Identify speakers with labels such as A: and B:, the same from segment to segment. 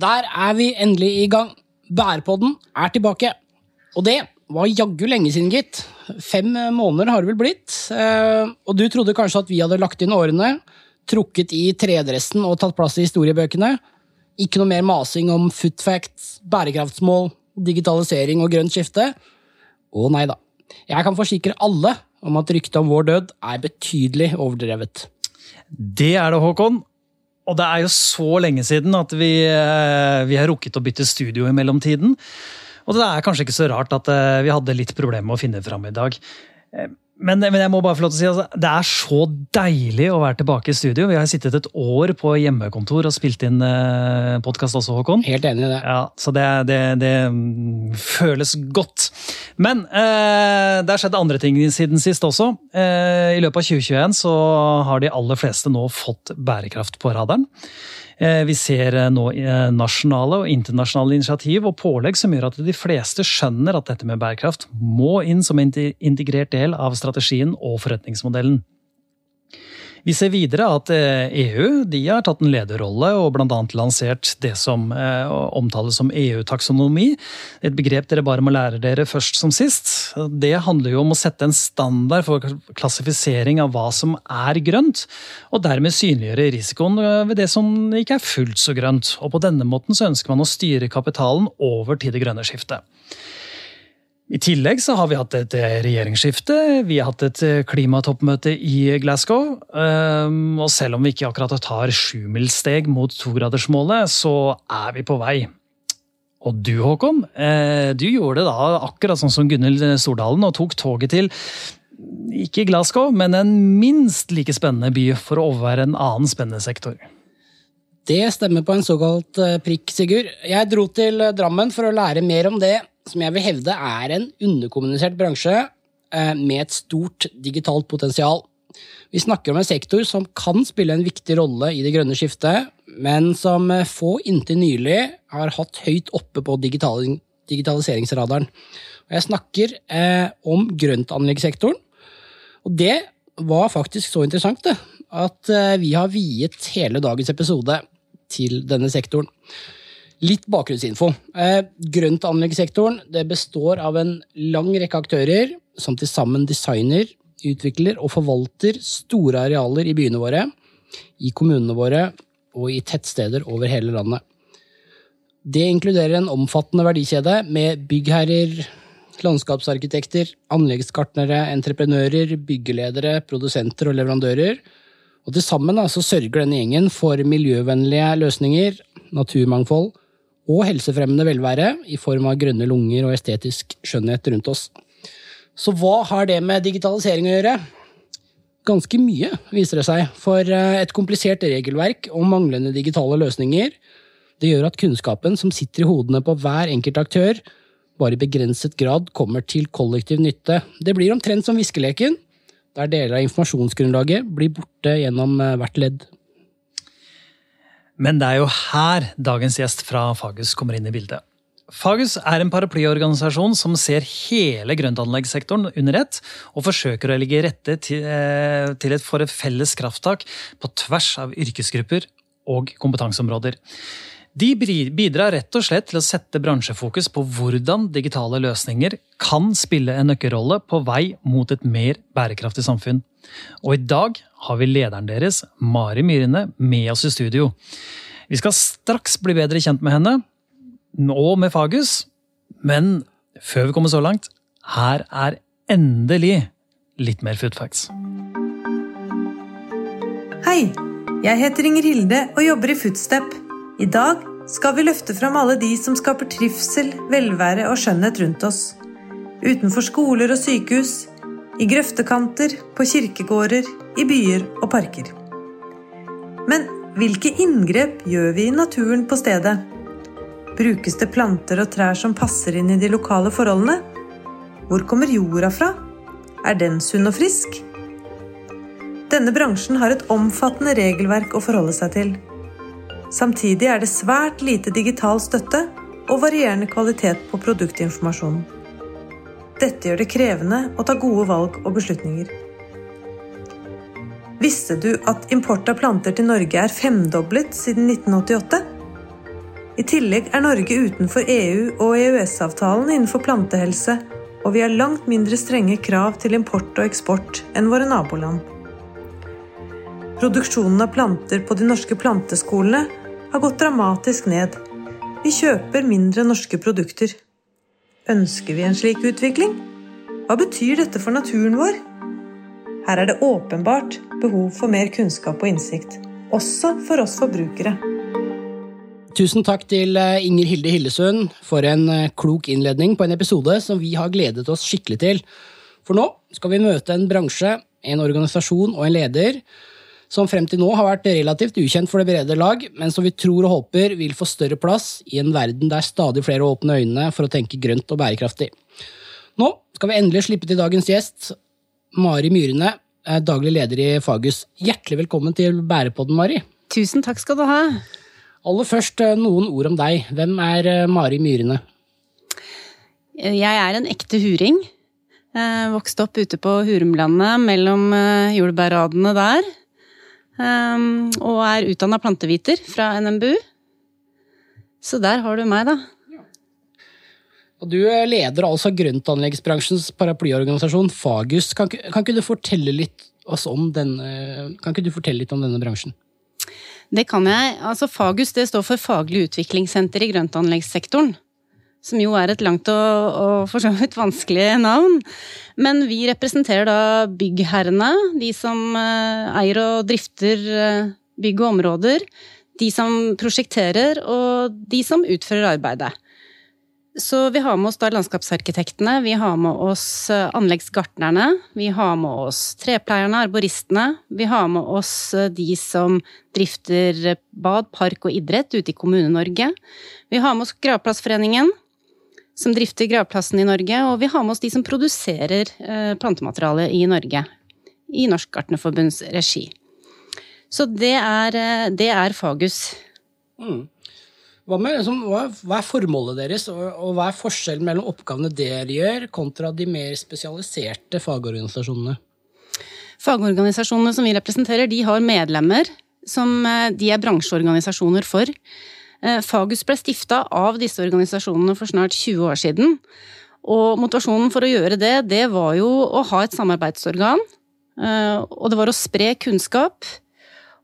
A: Der er vi endelig i gang. Bærepodden er tilbake. Og det var jaggu lenge siden, gitt. Fem måneder har det vel blitt. Eh, og du trodde kanskje at vi hadde lagt inn årene, trukket i tredressen og tatt plass i historiebøkene. Ikke noe mer masing om footfacts, bærekraftsmål, digitalisering og grønt skifte. Å nei da. Jeg kan forsikre alle om at ryktet om vår død er betydelig overdrevet.
B: Det er det, Håkon. Og det er jo så lenge siden at vi, eh, vi har rukket å bytte studio i mellomtiden. Og det er kanskje ikke så rart at eh, vi hadde litt problemer med å finne fram i dag. Men, men, jeg må bare få lov til å si altså, det er så deilig å være tilbake i studio. Vi har sittet et år på hjemmekontor og spilt inn eh, podkast også, Håkon.
A: Helt enig i det.
B: Ja, Så det, det, det mm, føles godt. Men eh, det har skjedd andre ting siden sist også. Eh, I løpet av 2021 så har de aller fleste nå fått bærekraft på radaren. Eh, vi ser eh, nå eh, nasjonale og internasjonale initiativ og pålegg som gjør at de fleste skjønner at dette med bærekraft må inn som integrert del av strategien og forretningsmodellen. Vi ser videre at EU eh, e har tatt en lederrolle og bl.a. lansert det som eh, omtales som EU-taksonomi. Et begrep dere bare må lære dere først som sist. Det handler jo om å sette en standard for klassifisering av hva som er grønt, og dermed synliggjøre risikoen ved det som ikke er fullt så grønt. Og på denne måten så ønsker man å styre kapitalen over til det grønne skiftet. I tillegg så har vi hatt et eh, regjeringsskifte, vi har hatt et eh, klimatoppmøte i Glasgow. Ehm, og selv om vi ikke akkurat tar sjumilssteg mot togradersmålet, så er vi på vei. Og du, Håkon, eh, du gjorde det da akkurat sånn som Gunhild Stordalen og tok toget til ikke Glasgow, men en minst like spennende by for å overvære en annen spennende sektor.
A: Det stemmer på en såkalt prikk, Sigurd. Jeg dro til Drammen for å lære mer om det som jeg vil hevde er en underkommunisert bransje eh, med et stort digitalt potensial. Vi snakker om en sektor som kan spille en viktig rolle i det grønne skiftet, men som eh, få inntil nylig har hatt høyt oppe på digitaliseringsradaren. Jeg snakker eh, om grøntanleggssektoren. Og det var faktisk så interessant det, at eh, vi har viet hele dagens episode til denne sektoren. Litt bakgrunnsinfo. Eh, grøntanleggssektoren består av en lang rekke aktører som til sammen designer, utvikler og forvalter store arealer i byene våre, i kommunene våre og i tettsteder over hele landet. Det inkluderer en omfattende verdikjede med byggherrer, landskapsarkitekter, anleggsgartnere, entreprenører, byggeledere, produsenter og leverandører. Og Til sammen så sørger denne gjengen for miljøvennlige løsninger, naturmangfold og helsefremmende velvære i form av grønne lunger og estetisk skjønnhet rundt oss. Så hva har det med digitalisering å gjøre? Ganske mye, viser det seg. For eh, et komplisert regelverk og manglende digitale løsninger det gjør at kunnskapen som sitter i hodene på hver enkelt aktør, bare i begrenset grad kommer til kollektiv nytte. Det blir omtrent som viskeleken, der deler av informasjonsgrunnlaget blir borte gjennom eh, hvert ledd.
B: Men det er jo her dagens gjest fra Fagus kommer inn i bildet. Fagus er en paraplyorganisasjon som ser hele grøntanleggssektoren under ett, og forsøker å legge rette til, eh, et, for et felles krafttak på tvers av yrkesgrupper og kompetanseområder. De bidrar rett og slett til å sette bransjefokus på hvordan digitale løsninger kan spille en nøkkelrolle på vei mot et mer bærekraftig samfunn. Og i dag har vi lederen deres, Mari Myrine, med oss i studio. Vi skal straks bli bedre kjent med henne, og med Fagus. Men før vi kommer så langt, her er endelig litt mer food facts.
C: Hei! Jeg heter Inger Hilde og jobber i Footstep. I dag skal vi løfte fram alle de som skaper trivsel, velvære og skjønnhet rundt oss. Utenfor skoler og sykehus, i grøftekanter, på kirkegårder, i byer og parker. Men hvilke inngrep gjør vi i naturen på stedet? Brukes det planter og trær som passer inn i de lokale forholdene? Hvor kommer jorda fra? Er den sunn og frisk? Denne bransjen har et omfattende regelverk å forholde seg til. Samtidig er det svært lite digital støtte og varierende kvalitet på produktinformasjonen. Dette gjør det krevende å ta gode valg og beslutninger. Visste du at import av planter til Norge er femdoblet siden 1988? I tillegg er Norge utenfor EU og EØS-avtalen innenfor plantehelse, og vi har langt mindre strenge krav til import og eksport enn våre naboland. Produksjonen av planter på de norske planteskolene har gått dramatisk ned. Vi kjøper mindre norske produkter. Ønsker vi en slik utvikling? Hva betyr dette for naturen vår? Her er det åpenbart behov for mer kunnskap og innsikt, også for oss forbrukere.
A: Tusen takk til eh, Inger Hilde Hillesund for en eh, klok innledning på en episode som vi har gledet oss skikkelig til. For nå skal vi møte en bransje, en organisasjon og en leder som frem til nå har vært relativt ukjent for det brede lag, men som vi tror og håper vil få større plass i en verden der stadig flere åpner øynene for å tenke grønt og bærekraftig. Nå skal vi endelig slippe til dagens gjest, Mari Myrene, daglig leder i Fagus. Hjertelig velkommen til Bærepodden, Mari.
D: Tusen takk skal du ha.
A: Aller først eh, noen ord om deg. Hvem er eh, Mari Myrene?
D: Jeg er en ekte huring. Vokste opp ute på Hurumlandet mellom eh, jordbærradene der. Og er utdanna planteviter fra NMBU. Så der har du meg, da.
A: Og Du leder altså grøntanleggsbransjens paraplyorganisasjon Fagus. Kan, kan, ikke du fortelle litt om denne, kan ikke du fortelle litt om denne bransjen?
D: Det kan jeg. Altså Fagus det står for Faglig utviklingssenter i grøntanleggssektoren. Som jo er et langt og, og for så vidt vanskelig navn. Men vi representerer da byggherrene, de som eh, eier og drifter eh, bygg og områder. De som prosjekterer, og de som utfører arbeidet. Så vi har med oss da landskapsarkitektene, vi har med oss eh, anleggsgartnerne, vi har med oss trepleierne, arboristene, vi har med oss de som drifter bad, park og idrett ute i Kommune-Norge. Vi har med oss Gravplassforeningen, som drifter gravplassen i Norge, og vi har med oss de som produserer eh, plantemateriale i Norge, i Norsk Gartnerforbunds regi. Så det er, det er Fagus. Mm.
A: Hva, med, liksom, hva, hva, er formålet deres, og, og, hva er forskjellen mellom oppgavene dere gjør, kontra de mer spesialiserte fagorganisasjonene?
D: Fagorganisasjonene som vi representerer, de har medlemmer som eh, de er bransjeorganisasjoner for. Eh, Fagus ble stifta av disse organisasjonene for snart 20 år siden. Og motivasjonen for å gjøre det, det var jo å ha et samarbeidsorgan. Eh, og det var å spre kunnskap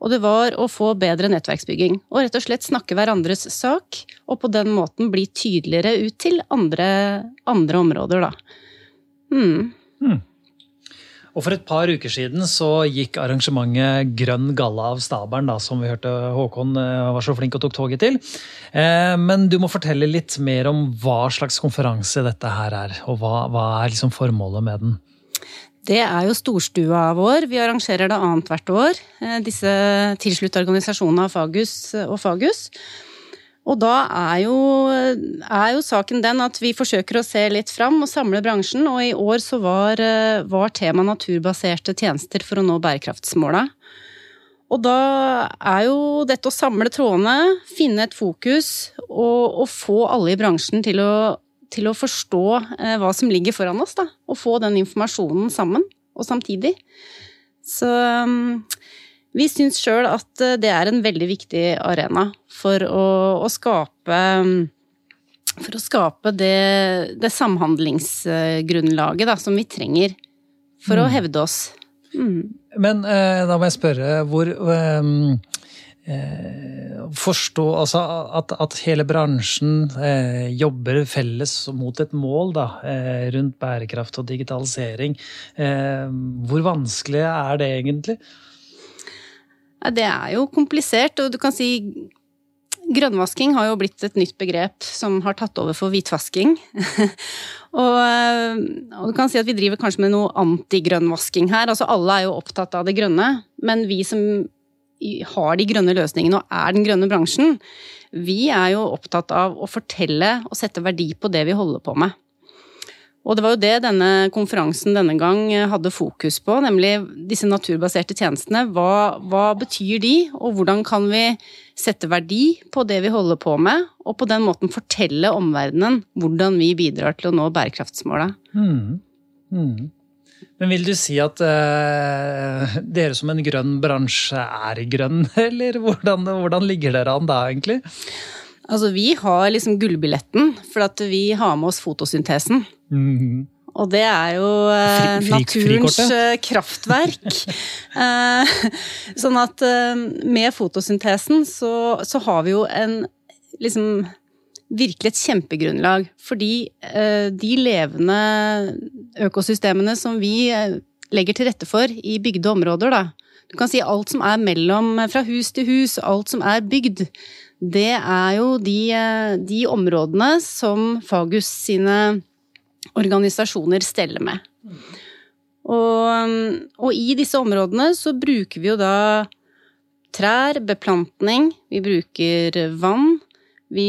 D: og det var å få bedre nettverksbygging. Og rett og slett snakke hverandres sak, og på den måten bli tydeligere ut til andre, andre områder, da. Hmm. Mm.
B: Og for et par uker siden så gikk arrangementet Grønn galla av stabelen, som vi hørte Håkon eh, var så flink og tok toget til. Eh, men du må fortelle litt mer om hva slags konferanse dette her er, og hva, hva er liksom formålet med den?
D: Det er jo storstua vår. Vi arrangerer det annethvert år. Eh, disse tilslutte organisasjonene av Fagus og Fagus. Og da er jo, er jo, saken den at vi forsøker å se litt fram og samle bransjen. Og i år så var, eh, var tema naturbaserte tjenester for å nå bærekraftsmåla. Og da er jo dette å samle trådene, finne et fokus og, og få alle i bransjen til å til å forstå eh, hva som ligger foran oss, da. Og få den informasjonen sammen og samtidig. Så vi syns sjøl at eh, det er en veldig viktig arena for å, å skape um, For å skape det, det samhandlingsgrunnlaget da, som vi trenger for mm. å hevde oss. Mm.
B: Men eh, da må jeg spørre, hvor um Eh, forstå altså at, at, hele bransjen eh, jobber felles mot et mål da, eh, rundt bærekraft og digitalisering. Eh, hvor vanskelig er det egentlig?
D: Det er jo komplisert, og du kan si Grønnvasking har jo blitt et nytt begrep som har tatt over for hvitvasking. og, eh, og, du kan si at vi driver kanskje med noe antigrønnvasking her. Altså alle er jo opptatt av det grønne, men vi som har de grønne løsningene og er den grønne bransjen. Vi er jo opptatt av å fortelle og sette verdi på det vi holder på med. Og det var jo det denne konferansen denne gang hadde fokus på, nemlig disse naturbaserte tjenestene. Hva, hva, betyr de, og hvordan kan vi sette verdi på det vi holder på med, og på den måten fortelle omverdenen hvordan vi bidrar til å nå bærekraftsmåla. Mm.
B: Mm. Men vil du si at uh, dere som en grønn bransje er grønn, eller hvordan, hvordan ligger dere an da, egentlig?
D: Altså, vi har liksom gullbilletten, for at vi har med oss fotosyntesen. Og det er jo eh,
B: Fri- fri-
D: naturens
B: frikortet.
D: eh, kraftverk. Eh, sånn at eh, med fotosyntesen så, så har vi jo en liksom virkelig et kjempegrunnlag. Fordi eh, de levende økosystemene som vi eh, legger til rette for i bygde områder, da. Du kan si alt som er mellom, fra hus til hus, alt som er bygd. Det er jo de, de områdene som Fagus sine organisasjoner steller med. Og, og i disse områdene så bruker vi jo da trær, beplantning, vi bruker vann vi,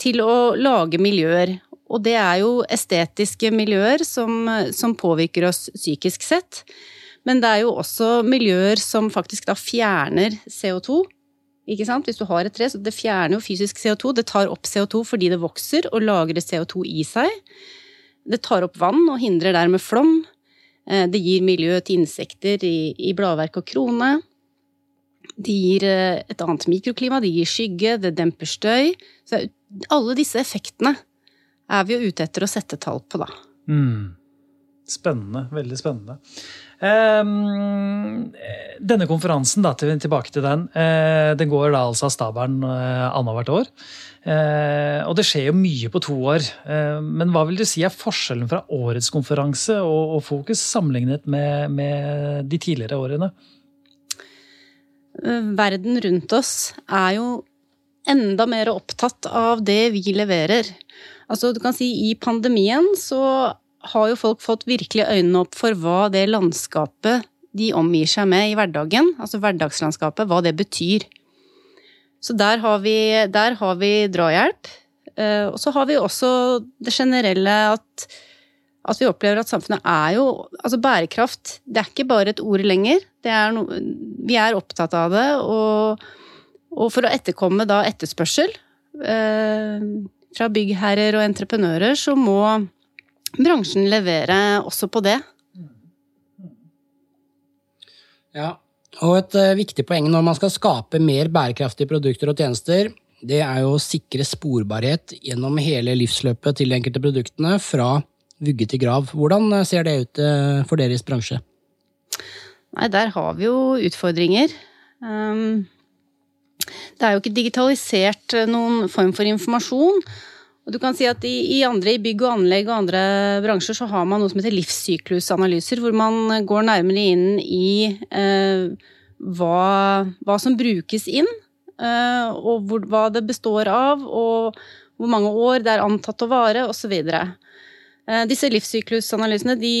D: til å lage miljøer. Og det er jo estetiske miljøer som, som påvirker oss psykisk sett. Men det er jo også miljøer som faktisk da fjerner CO2. Ikke sant? Hvis du har et tre, så det fjerner jo fysisk CO2. Det tar opp CO2 fordi det vokser og lagrer CO2 i seg. Det tar opp vann og hindrer dermed flom. Eh, Det gir miljø til insekter i, i bladverk og krone. Det gir eh, et annet mikroklima, det gir skygge, det demper støy. Så alle disse effektene er vi jo ute etter å sette tall på, da.
B: Mm. Spennende. Veldig spennende. Ehm, denne konferansen, da, tilbake til den, eh, den går da altså av stabelen uh, annethvert år. Eh, og det skjer jo mye på to år. Eh, men hva vil du si er forskjellen fra årets konferanse og, Fokus sammenlignet med, med de tidligere årene?
D: Eh, Verden rundt oss er jo enda mer opptatt av det vi leverer. Altså, du kan si i pandemien så har jo folk fått virkelig øynene opp for hva det landskapet de omgir seg med i hverdagen, altså hverdagslandskapet, hva det betyr. Så der har vi, der har vi drahjelp. Eh, Og så har vi også det generelle at, at vi opplever at samfunnet er jo Altså bærekraft, det er ikke bare et ord lenger. Er no, vi er opptatt av det, og, og for å etterkomme da etterspørsel eh, fra byggherrer og entreprenører, så må bransjen levere også på det.
A: Ja, og et eh, viktig poeng når man skal skape mer bærekraftige produkter og tjenester, det er jo å sikre sporbarhet gjennom hele livsløpet til de enkelte produktene, fra vugge til grav. Hvordan eh, ser det ut eh, for deres bransje?
D: Nei, der har vi jo utfordringer. Um, det er jo ikke digitalisert noen form for informasjon. Og du kan si at i, i andre i bygg og anlegg og andre bransjer så har man noe som heter livssyklusanalyser, hvor man går nærmere inn i eh, hva, hva som brukes inn, eh, og hvor, hva det består av, og hvor mange år det er antatt å vare, osv. Eh, Disse livssyklusanalysene de,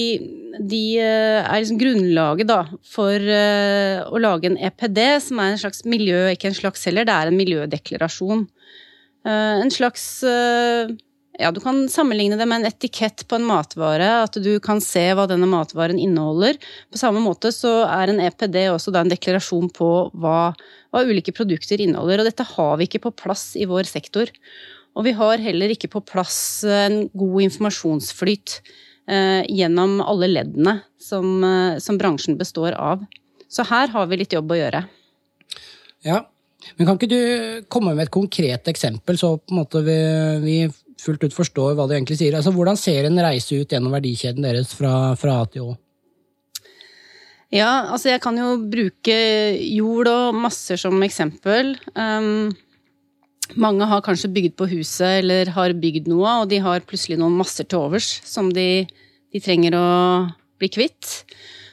D: de eh, er liksom grunnlaget da, for eh, å lage en EPD, som er en slags miljø, ikke en slags heller, det er en miljødeklarasjon. Eh, En slags eh, Ja, du kan sammenligne det med en etikett på en matvare, at du kan se hva denne matvaren inneholder. På samme måte så er en EPD også en deklarasjon på hva, hva ulike produkter inneholder, og dette har vi ikke på plass i vår sektor. Og vi har heller ikke på plass en god informasjonsflyt eh, gjennom alle leddene som, eh, som bransjen består av. Så her har vi litt jobb å gjøre.
A: Ja, men kan ikke du komme med et konkret eksempel, så på en måte vi, vi fullt ut forstår hva du egentlig sier? Altså, Hvordan ser en reise ut gjennom verdikjeden deres fra, fra A til Å?
D: Ja, altså jeg kan jo bruke jord og masser som eksempel. Um, mange har kanskje bygd på huset eller har bygd noe, og de har plutselig noen masser til overs som de, de trenger å bli kvitt.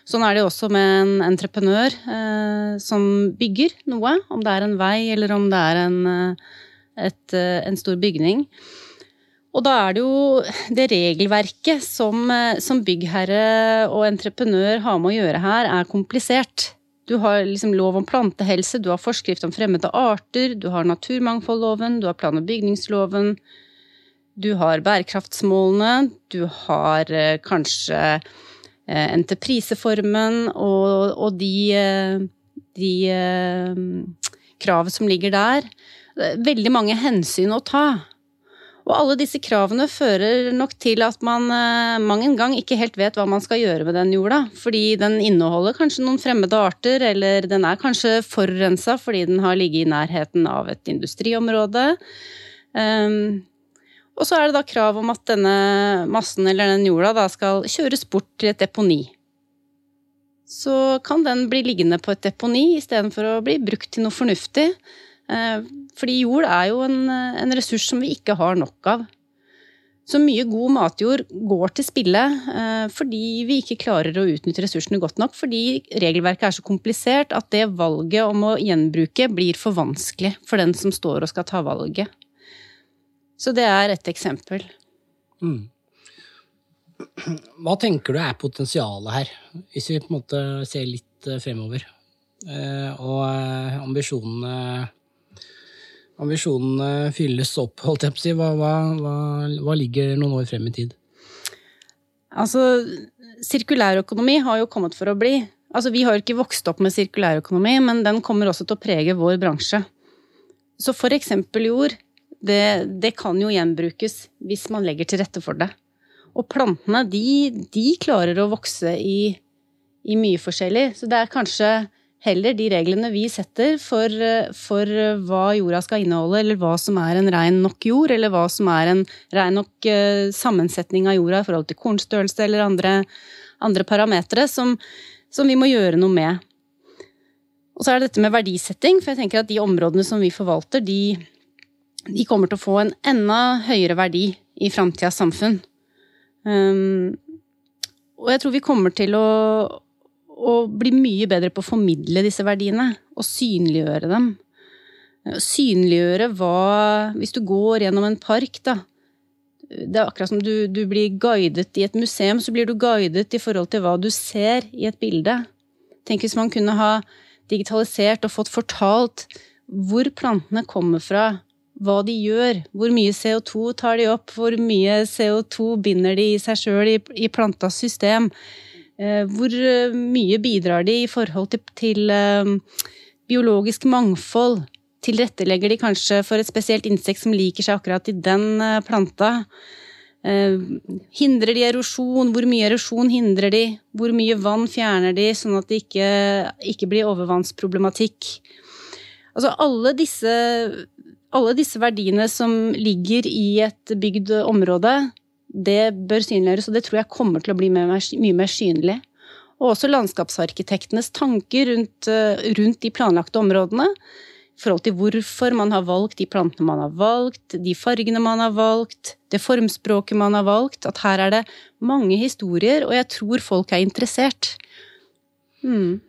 D: Sånn er det jo også med en entreprenør eh, som bygger noe, om det er en vei eller om det er en, eh, et, eh, en stor bygning. Og da er det jo det regelverket som, eh, som byggherre og entreprenør har med å gjøre her, er komplisert. Du har liksom lov om plantehelse, du har forskrift om fremmede arter, du har naturmangfoldloven, du har plan- og bygningsloven, du har bærekraftsmålene, du har kanskje entrepriseformen og, og de, eh, de eh, krav som ligger der. Er Veldig mange hensyn å ta. Og alle disse kravene fører nok til at man eh, mang en gang ikke helt vet hva man skal gjøre med den jorda. Fordi den inneholder kanskje noen fremmede arter, eller den er kanskje forurensa fordi den har ligget i nærheten av et industriområde. Um, og så er det da krav om at denne massen eller den jorda da skal kjøres bort til et deponi. Så kan den bli liggende på et deponi istedenfor å bli brukt til noe fornuftig. Eh, fordi jord er jo en, en, ressurs som vi ikke har nok av. Så mye god matjord går til spille eh, fordi vi ikke klarer å utnytte ressursene godt nok. Fordi regelverket er så komplisert at det valget om å gjenbruke blir for vanskelig for den som står og skal ta valget. Så det er et eksempel. Mm.
A: Hva tenker du er potensialet her, hvis vi på en måte ser litt eh, fremover? Og ambisjonene ambisjonene fylles opp, holdt jeg på å si? Hva, hva, hva ligger noen år frem i tid?
D: Altså, sirkulærøkonomi har jo kommet for å bli. Altså, vi har jo ikke vokst opp med sirkulærøkonomi, men den kommer også til å prege vår bransje. Så for eksempel jord, det, det kan jo gjenbrukes hvis man legger til rette for det. Og plantene, de, de klarer å vokse i, i mye forskjellig. Så det er kanskje heller de reglene vi setter for, for, hva jorda skal inneholde, eller hva som er en rein nok jord, eller hva som er en rein nok uh, sammensetning av jorda i forhold til kornstørrelse eller andre, andre parametere, som, som, vi må gjøre noe med. Og så er det dette med verdisetting, for jeg tenker at de områdene som vi forvalter, de, de kommer til å få en enda høyere verdi i framtidas samfunn. Um, og jeg tror vi kommer til å, å bli mye bedre på å formidle disse verdiene og synliggjøre dem. Synliggjøre hva Hvis du går gjennom en park, da. Det er akkurat som du, du blir guidet i et museum, så blir du guidet i forhold til hva du ser i et bilde. Tenk hvis man kunne ha digitalisert og fått fortalt hvor plantene kommer fra, hva de gjør, hvor mye CO2 tar de opp, hvor mye CO2 binder de i seg sjøl i, i plantas system. Eh, hvor eh, mye bidrar de i forhold til, til eh, biologisk mangfold? Tilrettelegger de kanskje for et spesielt insekt som liker seg akkurat i den planta? Hindrer de erosjon? Hvor mye erosjon hindrer de? Hvor mye vann fjerner de, sånn at det ikke, ikke blir overvannsproblematikk? Altså alle disse, alle disse verdiene som ligger i et bygd område, det bør synliggjøres, og det tror jeg kommer til å bli mye mer synlig. Og også landskapsarkitektenes tanker rundt, eh, rundt, de planlagte områdene. I forhold til hvorfor man har valgt de plantene man har valgt, de fargene man har valgt, det formspråket man har valgt. At her er det mange historier, og jeg tror folk er interessert.
A: Mm.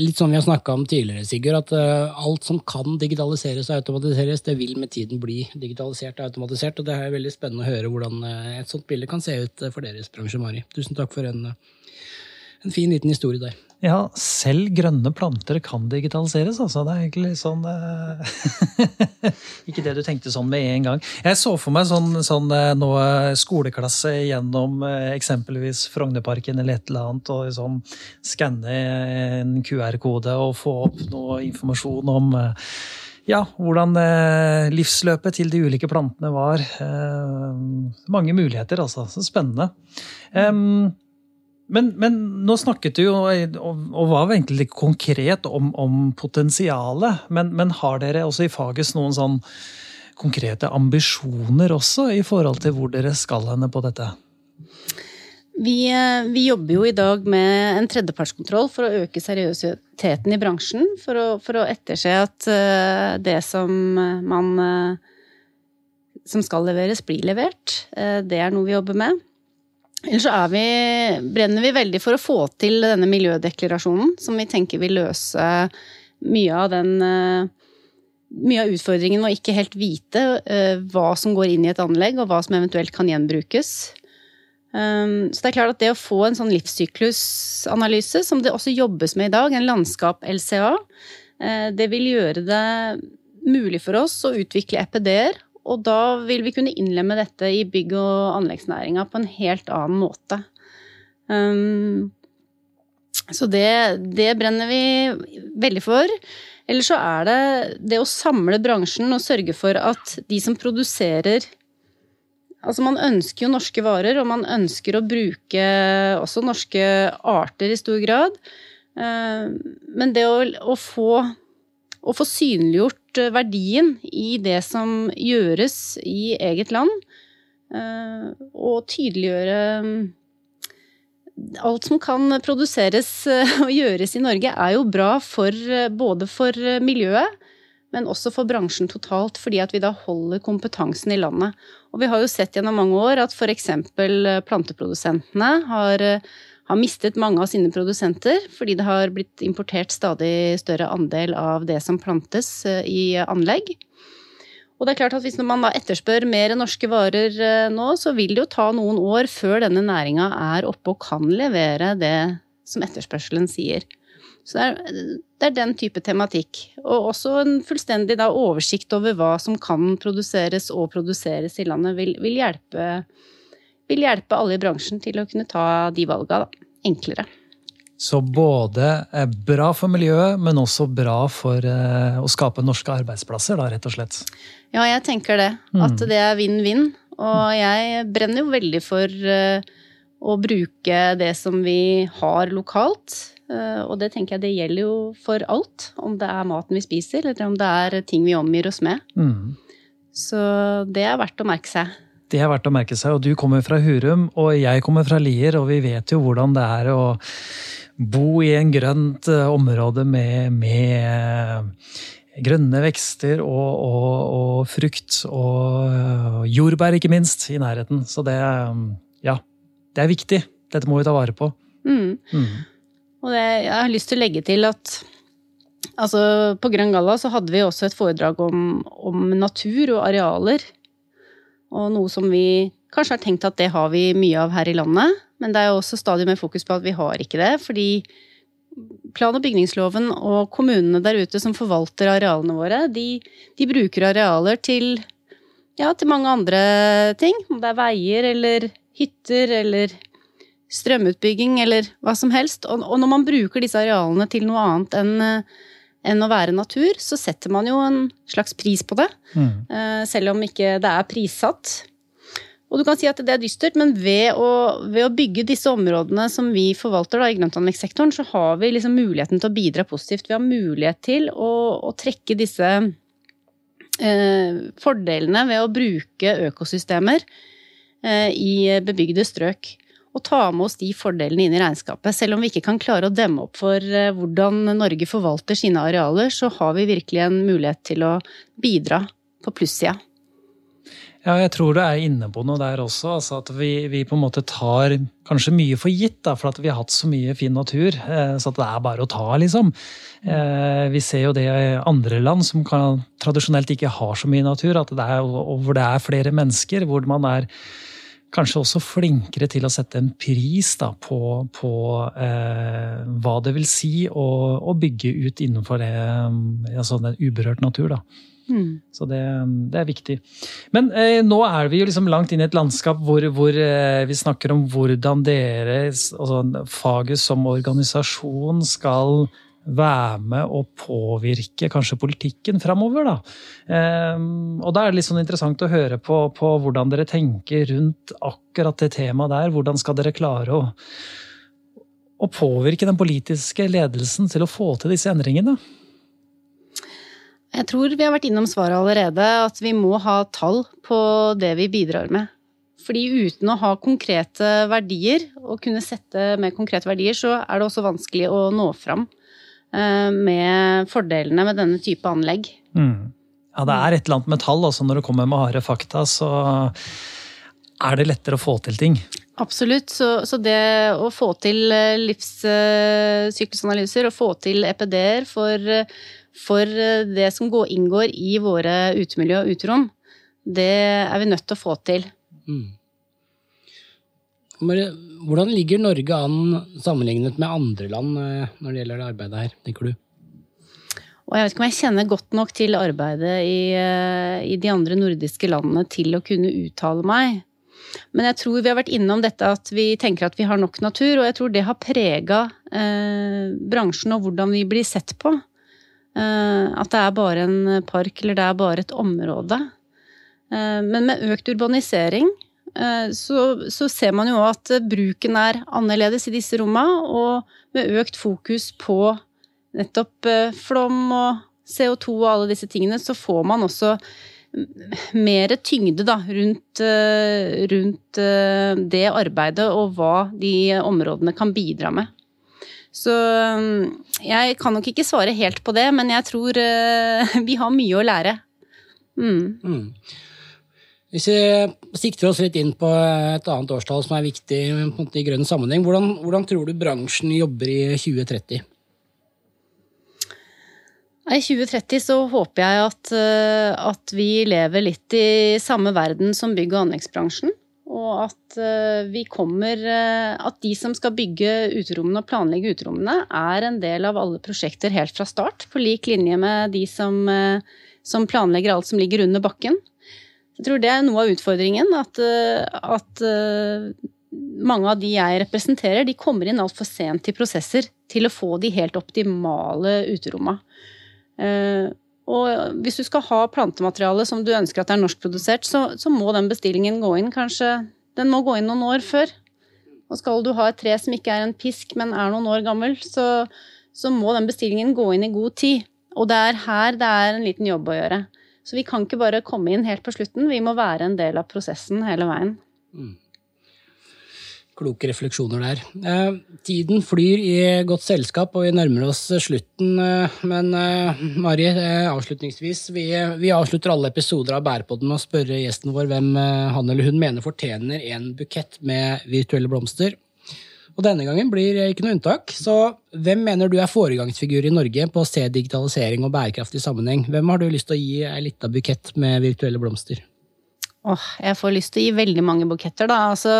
A: Litt som vi har snakka om tidligere, Sigurd, at uh, alt som kan digitaliseres og automatiseres, det vil med tiden bli digitalisert og automatisert. Og det er veldig spennende å høre hvordan uh, et sånt bilde kan se ut for deres bransje, Mari. Tusen takk for en, en fin liten historie der.
B: Ja, selv grønne planter kan digitaliseres, altså. Det er egentlig sånn eh, Ikke det du tenkte sånn med en gang. Jeg så for meg sånn, sånn eh, nå skoleklasse gjennom eh, eksempelvis Frognerparken eller et eller annet, og liksom skanne en QR-kode og få opp noe informasjon om ja, hvordan livsløpet til de ulike plantene var. Mange muligheter, altså. Så spennende. Um, men, men, nå snakket du jo, og var egentlig litt konkret, om, om potensialet. Men, men, har dere også i Fages noen sånn konkrete ambisjoner også, i forhold til hvor dere skal henne på dette?
D: Vi, eh, vi, jobber jo i dag med en tredjepartskontroll for å øke seriøsiteten i bransjen. For å, for å etterse at eh, det som man eh, som skal leveres, blir levert. Det er noe vi jobber med. Ellers så vi, brenner vi veldig for å få til denne miljødeklarasjonen, som vi tenker vil løse mye av den eh, Mye av utfordringen med å ikke helt vite eh, hva som går inn i et anlegg, og hva som eventuelt kan gjenbrukes. Um, så det er klart at det å få en sånn livssyklusanalyse, som det også jobbes med i dag, en landskap-LCA, eh, det vil gjøre det mulig for oss å utvikle EPD-er og da vil vi kunne innlemme dette i bygg- og anleggsnæringa på en helt annen måte. Um, så det, det, brenner vi veldig for. Eller så er det det å samle bransjen og sørge for at de som produserer Altså Man ønsker jo norske varer, og man ønsker å bruke også norske arter i stor grad. Eh, men det å, å, få, å få synliggjort verdien i det som gjøres i eget land, eh, og tydeliggjøre mm, Alt som kan produseres og gjøres i Norge, er jo bra for, både for miljøet, men også for bransjen totalt, fordi at vi da holder kompetansen i landet. Og vi har jo sett gjennom mange år at f.eks. planteprodusentene har, har, mistet mange av sine produsenter fordi det har blitt importert stadig større andel av det som plantes eh, i anlegg. Og det er klart at Hvis man da etterspør mer norske varer eh, nå, så vil det jo ta noen år før denne næringa er oppe og kan levere det som etterspørselen sier. Så det er, det er, den type tematikk. Og også en fullstendig da, oversikt over hva som kan produseres og produseres i landet, vil, vil, hjelpe, vil hjelpe, alle i bransjen til å kunne ta de valga da, enklere.
B: Så både bra for miljøet, men også bra for eh, å skape norske arbeidsplasser, da, rett og slett?
D: Ja, jeg tenker det. At mm. det er vinn-vinn. Og jeg brenner jo veldig for eh, å bruke det som vi har lokalt. Eh, og det tenker jeg det gjelder jo for alt. Om det er maten vi spiser, eller om det er ting vi omgir oss med. Mm. Så det er verdt å merke seg.
B: Det er verdt å merke seg. Og du kommer fra Hurum, og jeg kommer fra Lier, og vi vet jo hvordan det er å bo i en grønt eh, område med, med eh, grønne vekster og, og, og, frukt. Og jordbær, ikke minst, i nærheten. Så det, ja, det er viktig. Dette må vi ta vare på. Mm. Mm.
D: Og det, jeg har lyst til å legge til at altså, på Grønn Galla så hadde vi også et foredrag om, om, natur og arealer. Og noe som vi kanskje har tenkt at det har vi mye av her i landet. Men det er jo også stadig mer fokus på at vi har ikke det. Fordi plan- og bygningsloven og kommunene der ute som forvalter arealene våre, de, de bruker arealer til, ja, til mange andre ting. Om det er veier eller hytter eller strømutbygging eller hva som helst. Og, og når man bruker disse arealene til noe annet enn enn å være natur, så setter man jo en slags pris på det. Mm. Eh, selv om ikke det er prissatt. Og du kan si at det er dystert, men ved å, ved å bygge disse områdene som vi forvalter da, i grøntanleggssektoren, så har vi liksom muligheten til å bidra positivt. Vi har mulighet til å, å trekke disse eh, fordelene ved å bruke økosystemer eh, i bebygde strøk og ta med oss de fordelene inn i regnskapet. Selv om vi ikke kan klare å demme opp for eh, hvordan Norge forvalter sine arealer, så har vi virkelig en mulighet til å bidra på plussida.
B: Ja, jeg tror du er inne på noe der også. Altså at vi, vi, på en måte tar kanskje mye for gitt, da, for at vi har hatt så mye fin natur. Eh, så det er bare å ta, liksom. Eh, vi ser jo det i andre land som kan, tradisjonelt ikke har så mye natur, at det er, hvor det er flere mennesker, hvor man er kanskje også flinkere til å sette en pris da, på, på eh, hva det vil si å, å bygge ut innenfor det, altså den uberørt natur. Da. Mm. Så det, det, er viktig. Men eh, nå er vi jo liksom langt inn i et landskap hvor, hvor eh, vi snakker om hvordan dere, altså faget som organisasjon skal være med og påvirke kanskje politikken framover. Da. Um, og da er det litt sånn interessant å høre på, på, hvordan dere tenker rundt akkurat det temaet der. Hvordan skal dere klare å, å påvirke den politiske ledelsen til å få til disse endringene?
D: Jeg tror vi har vært innom svaret allerede, at vi må ha tall på det vi bidrar med. Fordi uten å ha konkrete verdier, og kunne sette med konkrete verdier, så er det også vanskelig å nå fram. Eh, med fordelene med denne type anlegg. Mm.
B: Ja, det er et eller annet metall Altså Når det kommer med harde fakta, så er det lettere å få til ting.
D: Absolutt. Så, så det å få til eh, livssyklusanalyser og få til EPD-er for, for, det som går, inngår i våre utemiljø og uterom, det er vi nødt til å få til. Mm.
A: Hvordan ligger Norge an sammenlignet med andre land eh, når det gjelder det arbeidet her, tenker du?
D: Og jeg vet ikke om jeg kjenner godt nok til arbeidet i, eh, i, de andre nordiske landene til å kunne uttale meg. Men jeg tror vi har vært innom dette at vi tenker at vi har nok natur, og jeg tror det har prega eh, bransjen og hvordan vi blir sett på. Eh, at det er bare en park eller det er bare et område. Eh, men med økt urbanisering så, så, ser man jo at bruken er annerledes i disse rommene, og med økt fokus på nettopp eh, flom og CO2 og alle disse tingene, så får man også mer tyngde da, rundt, eh, rundt det arbeidet og hva de områdene kan bidra med. Så jeg kan nok ikke svare helt på det, men jeg tror vi har mye å lære. Mm. Mm.
A: Hvis vi sikter oss litt inn på et annet årstall som er viktig i grønn sammenheng, hvordan, hvordan, tror du bransjen jobber i 2030?
D: I 2030 så håper jeg at, eh, at, vi lever litt i samme verden som bygg- og anleggsbransjen. Og at eh, vi kommer eh, At de som skal bygge uterommene og planlegge uterommene, er en del av alle prosjekter helt fra start. På lik linje med de som, som planlegger alt som ligger under bakken. Jeg tror det er noe av utfordringen. At, eh, at eh, mange av de jeg representerer, de kommer inn altfor sent i prosesser til å få de helt optimale uterommene. Eh, og hvis du skal ha plantemateriale som du ønsker at er norskprodusert, så, så må den bestillingen gå inn kanskje Den må gå inn noen år før. Og skal du ha et tre som ikke er en pisk, men er noen år gammel, så, så må den bestillingen gå inn i god tid. Og det er her det er en liten jobb å gjøre. Så vi kan ikke bare komme inn helt på slutten, vi må være en del av prosessen hele veien. Mm.
A: Kloke refleksjoner der. Eh, tiden flyr i godt selskap, og vi nærmer oss slutten. Eh, men eh, Mari, eh, avslutningsvis. Vi, vi, avslutter alle episoder av Bærepodden med å spørre gjesten vår hvem eh, han eller hun mener fortjener en bukett med virtuelle blomster. Og denne gangen blir ikke noe unntak. Så hvem mener du er foregangsfigur i Norge på å se digitalisering og bærekraft i sammenheng? Hvem har du lyst til å gi ei lita bukett med virtuelle blomster?
D: Åh, jeg får lyst til å gi veldig mange buketter, da. Altså,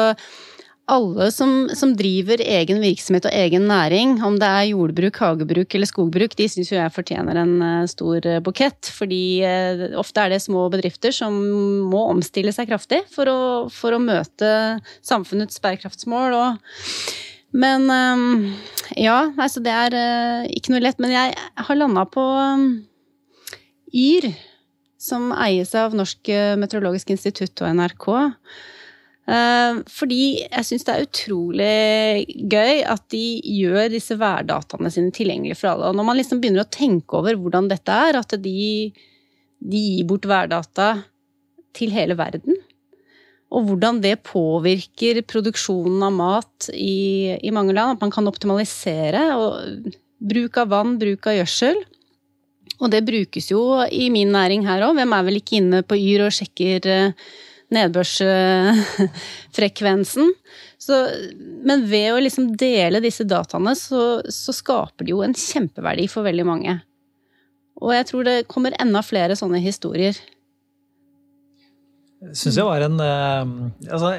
D: alle som, som, driver egen virksomhet og egen næring, om det er jordbruk, hagebruk eller skogbruk, de syns jo jeg fortjener en uh, stor uh, bukett. Fordi uh, ofte er det små bedrifter som må omstille seg kraftig for å, for å møte samfunnets bærekraftsmål. Og men ja, altså det er ikke noe lett. Men jeg har landa på Yr, som eies av Norsk meteorologisk institutt og NRK. Uh, fordi jeg syns det er utrolig gøy at de gjør disse værdataene sine tilgjengelige for alle. Og når man liksom begynner å tenke over hvordan dette er, at de, de gir bort værdata til hele verden og hvordan det påvirker produksjonen av mat i, i, mange land. At man kan optimalisere. og Bruk av vann, bruk av gjødsel. Og det brukes jo i min næring her òg. Hvem er vel ikke inne på Yr og sjekker eh, nedbørsfrekvensen? men ved å liksom dele disse dataene, så, så skaper det jo en kjempeverdi for veldig mange. Og jeg tror det kommer enda flere sånne historier
B: syns jeg var en uh, altså,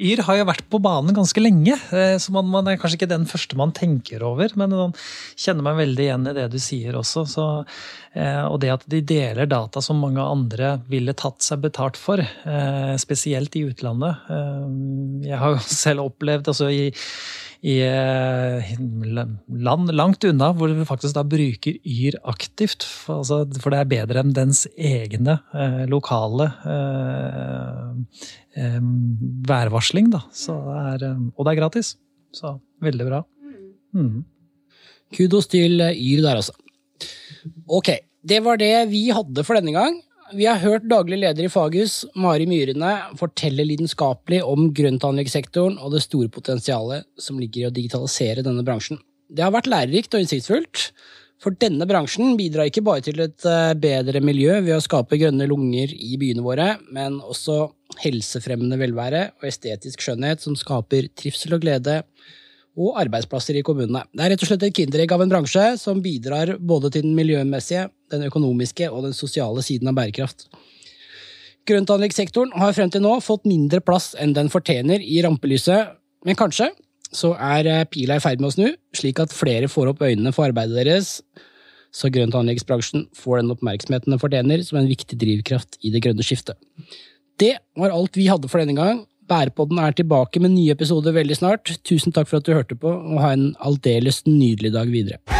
B: Yr har jo vært på banen ganske lenge, uh, så man, man, er kanskje ikke den første man tenker over. Men man kjenner meg veldig igjen i det du sier også. Så, og det at de deler data som mange andre ville tatt seg betalt for, spesielt i utlandet. jeg har jo selv opplevd altså i i eh, land langt unna, hvor vi faktisk da bruker Yr aktivt. For, altså, for det er bedre enn dens egne eh, lokale eh, eh, værvarsling. Da. Det er, eh, og det er gratis. Så veldig bra. Mm.
A: Kudos til Yr der, altså. Ok, det var det vi hadde for denne gang. Vi har hørt daglig leder i Faghus, Mari Myrene, fortelle lidenskapelig om grøntanleggssektoren og det store potensialet som ligger i å digitalisere denne bransjen. Det har vært lærerikt og innsiktsfullt, for denne bransjen bidrar ikke bare til et eh, bedre miljø ved å skape grønne lunger i byene våre, men også helsefremmende velvære og estetisk skjønnhet som skaper trivsel og glede og arbeidsplasser i kommunene. Det er rett og slett et kinderegg av en bransje som bidrar både til den miljømessige, den økonomiske og den sosiale siden av bærekraft. Grøntanleggssektoren har frem til nå fått mindre plass enn den fortjener i rampelyset, men kanskje så er eh, pila i ferd med å snu, slik at flere får opp øynene for arbeidet deres, så grøntanleggsbransjen får den oppmerksomheten den fortjener som en viktig drivkraft i det grønne skiftet. Det var alt vi hadde for denne gang. Bærepodden er tilbake med nye episoder veldig snart. Tusen takk for at du hørte på, og ha en aldeles nydelig dag videre.